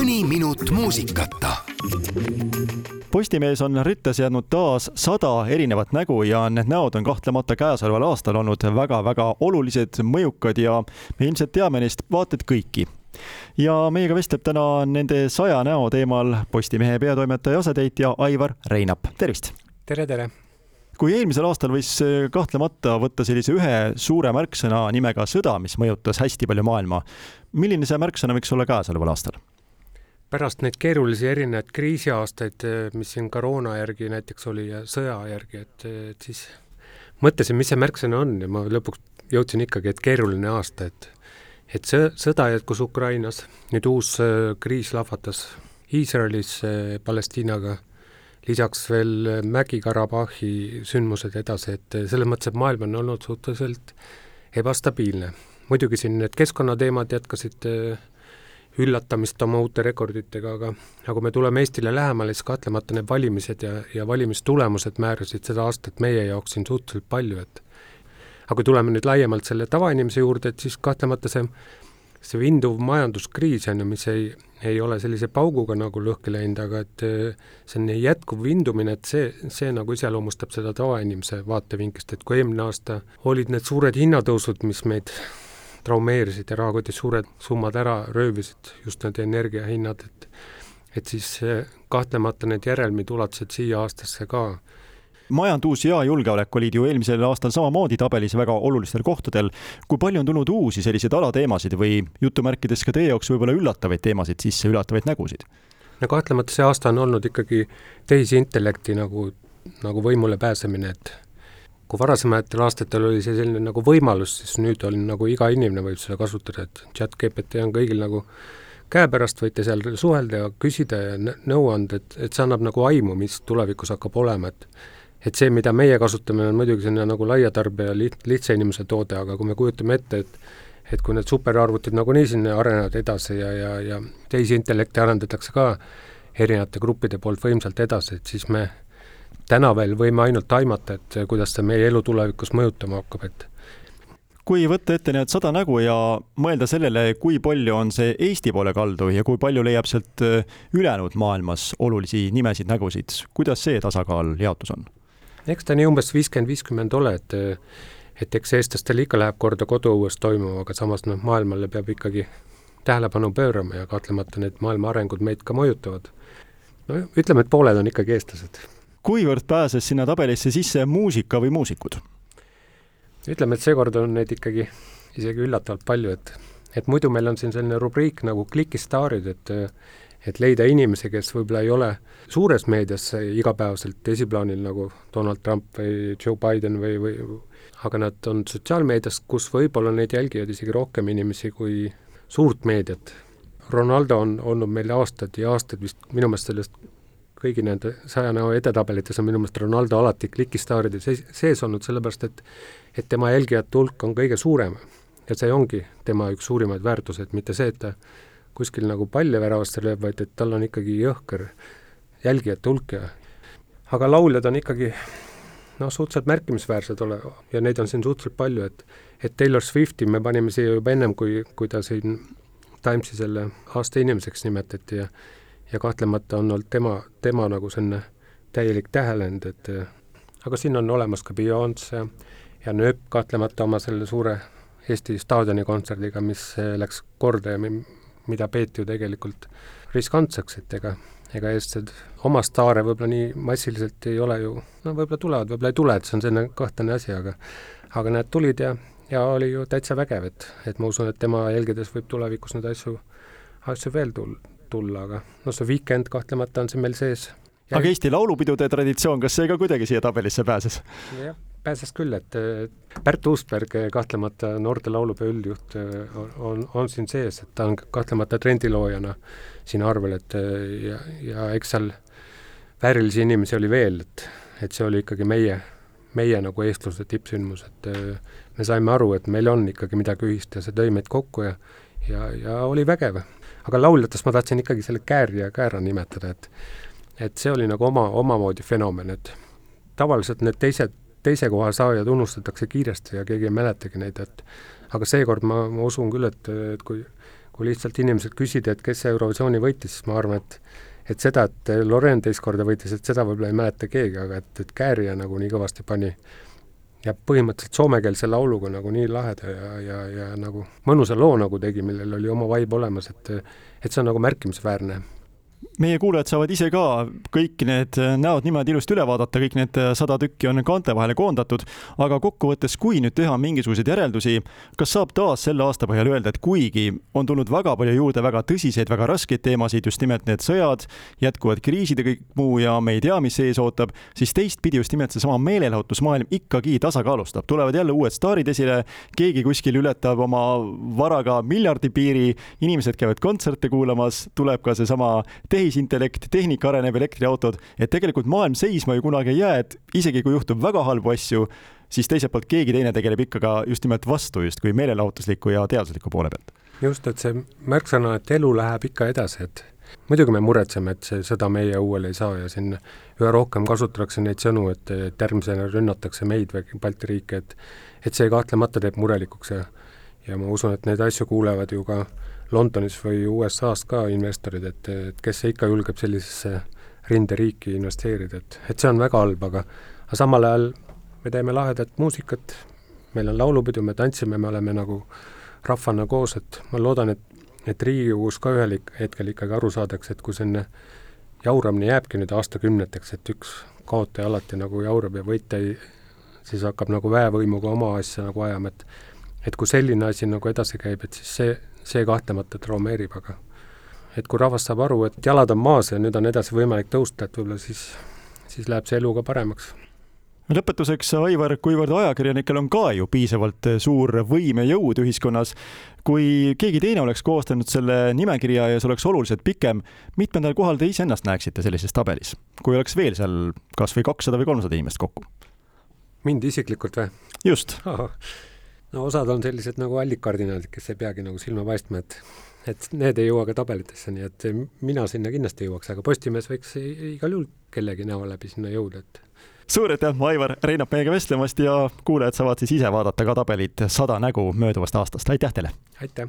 mõni minut muusikata. Postimees on ritta seadnud taas sada erinevat nägu ja need näod on kahtlemata käesoleval aastal olnud väga-väga olulised, mõjukad ja me ilmselt teame neist vaata et kõiki ja meiega vestleb täna nende saja näo teemal Postimehe peatoimetaja asetäitja Aivar Reinap, tervist! tere, tere! kui eelmisel aastal võis kahtlemata võtta sellise ühe suure märksõna nimega sõda, mis mõjutas hästi palju maailma, milline see märksõna võiks olla käesoleval aastal? Pärast neid keerulisi erinevaid kriisiaastaid, mis siin koroona järgi näiteks oli ja sõja järgi, et, et siis mõtlesin, mis see märksõna on ja ma lõpuks jõudsin ikkagi, et keeruline aasta, et et see sõda jätkus Ukrainas, nüüd uus äh, kriis lahvatas Iisraelis äh, Palestiinaga, lisaks veel Mägi-Karabahhi sündmused edasi, et äh, selles mõttes, et maailm on olnud suhteliselt ebastabiilne. muidugi siin need keskkonnateemad jätkasid üllatamist oma uute rekorditega, aga aga kui me tuleme Eestile lähemale, siis kahtlemata need valimised ja, ja valimistulemused määrasid seda aastat meie jaoks siin suhteliselt palju, et aga kui tuleme nüüd laiemalt selle tavainimese juurde, et siis kahtlemata see, see vinduv majanduskriis on ju, mis ei, ei ole sellise pauguga nagu lõhki läinud, aga et eh, selline jätkuv vindumine, et see, see nagu iseloomustab seda tavainimese vaatevinklist, et kui eelmine aasta olid need suured hinnatõusud, mis meid traumeerisid ja rahakotis suured summad ära röövisid, just need energiahinnad, et et siis eh, kahtlemata need järelmid ulatusid siia aastasse ka majandus ja julgeolek olid ju eelmisel aastal samamoodi tabelis väga olulistel kohtadel. kui palju on tulnud uusi selliseid alateemasid või jutumärkides ka teie jaoks võib-olla üllatavaid teemasid sisse, üllatavaid nägusid? no kahtlemata see aasta on olnud ikkagi tehisintellekti nagu, nagu võimule pääsemine, et kui varasematel aastatel oli see selline nagu võimalus, siis nüüd on nagu iga inimene võib seda kasutada, et chat GPT on kõigil nagu käepärast, võite seal suhelda ja küsida ja nõu anda, et, et see annab nagu aimu, mis tulevikus hakkab olema, et et see, mida meie kasutame, on muidugi selline nagu laiatarbija, liht-, lihtsa inimese toode, aga kui me kujutame ette, et et kui need superarvutid nagunii sinna arenevad edasi ja, ja, ja tehisintellekti arendatakse ka erinevate gruppide poolt võimsalt edasi, et siis me täna veel võime ainult aimata, et kuidas see meie elu tulevikus mõjutama hakkab, et kui võtta ette need sada nägu ja mõelda sellele, kui palju on see Eesti poole kaldu ja kui palju leiab sealt ülejäänud maailmas olulisi nimesid, nägusid, kuidas see tasakaal, jaotus on? eks ta nii umbes viiskümmend, viiskümmend ole, et et eks eestlastele ikka läheb korda koduõues toimuv, aga samas noh, maailmale peab ikkagi tähelepanu pöörama ja kahtlemata need maailma arengud meid ka mõjutavad. no ütleme, et pooled on ikkagi eestlased. Kuivõrd pääses sinna tabelisse sisse muusika või muusikud? ütleme, et seekord on neid ikkagi isegi üllatavalt palju, et et muidu meil on siin selline rubriik nagu klikistaarid, et et leida inimesi, kes võib-olla ei ole suures meedias igapäevaselt esiplaanil, nagu Donald Trump või Joe Biden või, või aga nad on sotsiaalmeedias, kus võib-olla neid jälgivad isegi rohkem inimesi kui suurt meediat. Ronaldo on olnud meil aastaid ja aastaid vist minu meelest sellest kõigi nende saja näo edetabelites on minu meelest Ronaldo alati klikistaaride sees olnud, sellepärast et et tema jälgijate hulk on kõige suurem. Ja see ongi tema üks suurimaid väärtuseid, mitte see, et ta kuskil nagu palle väravasse lööb, vaid et tal on ikkagi jõhker jälgijate hulk ja aga lauljad on ikkagi noh, suhteliselt märkimisväärsed ole- ja neid on siin suhteliselt palju, et et Taylor Swifti me panime siia juba ennem, kui, kui ta siin Timesi selle aasta inimeseks nimetati ja ja kahtlemata on olnud tema, tema nagu selline täielik tähelend, et aga siin on olemas ka Beyonce ja Nööp kahtlemata oma selle suure Eesti staadionikontserdiga, mis läks korda ja mida peeti ju tegelikult riskantseks, et ega, ega eestlased oma staare võib-olla nii massiliselt ei ole ju, no võib-olla tulevad, võib-olla ei tule, et see on selline kahtlane asi, aga aga nad tulid ja, ja oli ju täitsa vägev, et, et ma usun, et tema jälgedes võib tulevikus neid asju, asju veel tul-, tulla, aga noh, see Weekend kahtlemata on siin meil sees. aga Eesti laulupidude traditsioon, kas see ka kuidagi siia tabelisse pääses? jah pääses küll, et Pärt Uusberg, kahtlemata noorte laulupeo üldjuht, on, on, siin sees, et ta on kahtlemata trendiloojana siin arvel, et ja, ja eks seal väärilisi inimesi oli veel, et, et see oli ikkagi meie, meie nagu eestluse tippsündmus, et me saime aru, et meil on ikkagi midagi ühist ja see tõi meid kokku ja ja, ja oli vägev. Aga lauljatest ma tahtsin ikkagi selle Kääri ja Käära nimetada, et et see oli nagu oma, omamoodi fenomen, et tavaliselt need teised teise koha saajad unustatakse kiiresti ja keegi ei mäletagi neid, et aga seekord ma, ma usun küll, et, et kui, kui lihtsalt inimesed küsida, et kes Eurovisiooni võitis, siis ma arvan, et et seda, et Loreen teist korda võitis, et seda võib-olla ei mäleta keegi, aga et, et Kääria nagu nii kõvasti pani ja põhimõtteliselt soomekeelse lauluga nagu nii laheda ja, ja, ja nagu mõnusa loo nagu tegi, millel oli oma vibe olemas, et et see on nagu märkimisväärne meie kuulajad saavad ise ka kõik need näod niimoodi ilusti üle vaadata, kõik need sada tükki on kaante vahele koondatud, aga kokkuvõttes, kui nüüd teha mingisuguseid järeldusi, kas saab taas selle aasta põhjal öelda, et kuigi on tulnud väga palju juurde väga tõsiseid, väga raskeid teemasid, just nimelt need sõjad, jätkuvad kriisid ja kõik muu ja me ei tea, mis ees ootab, siis teistpidi just nimelt seesama meelelahutusmaailm ikkagi tasakaalustab, tulevad jälle uued staarid esile, keegi kuskil ületab oma varaga miljardi piiri, inimesed käivad kontserte kuulamas, tuleb ka seesama tehisintellekt, tehnika areneb, elektriautod, et tegelikult maailm seisma ju kunagi ei jää, et isegi kui juhtub väga halbu asju, siis teiselt poolt keegi teine tegeleb ikka ka just nimelt vastu justkui meelelahutusliku ja teadusliku poole pealt. just, et see märksõna, et elu läheb ikka edasi, et muidugi me muretseme, et see sõda meie õuele ei saa ja siin üha rohkem kasutatakse neid sõnu, et, et järgmisena rünnatakse meid või Balti riike, et et see kahtlemata teeb murelikuks ja ja ma usun, et neid asju kuulevad ju ka Londonis või USA-st ka investorid, et, et kes ikka julgeb sellisesse rinderiiki investeerida, et, et see on väga halb, aga aga samal ajal me teeme lahedat muusikat, meil on laulupidu, me tantsime, me oleme nagu rahvana koos, et ma loodan, et, et Riigikogus ka ühel hetkel ikkagi aru saadakse, et kui selline jauramine jääbki nüüd aastakümneteks, et üks kaotaja alati nagu jaurab ja võitja ei, siis hakkab nagu väevõimuga oma asja nagu ajama, et et kui selline asi nagu edasi käib, et siis see, see kahtlemata traumeerib, aga et kui rahvas saab aru, et jalad on maas ja nüüd on edasi võimalik tõusta, et võib-olla siis, siis läheb see elu ka paremaks lõpetuseks, Aivar, kuivõrd ajakirjanikel on ka ju piisavalt suur võim ja jõud ühiskonnas, kui keegi teine oleks koostanud selle nimekirja ja see oleks oluliselt pikem, mitmendal kohal te iseennast näeksite sellises tabelis, kui oleks veel seal kas või kakssada või kolmsada inimest kokku? mind isiklikult või? just no osad on sellised nagu allikardinaalid, kes ei peagi nagu silma paistma, et et need ei jõua ka tabelitesse, nii et mina sinna kindlasti jõuaks, aga Postimees võiks igal juhul kellegi näo läbi sinna jõuda, et suur aitäh, Aivar Reinap meiega vestlemast ja kuulajad saavad siis ise vaadata ka tabelit Sada nägu mööduvast aastast, aitäh teile! aitäh!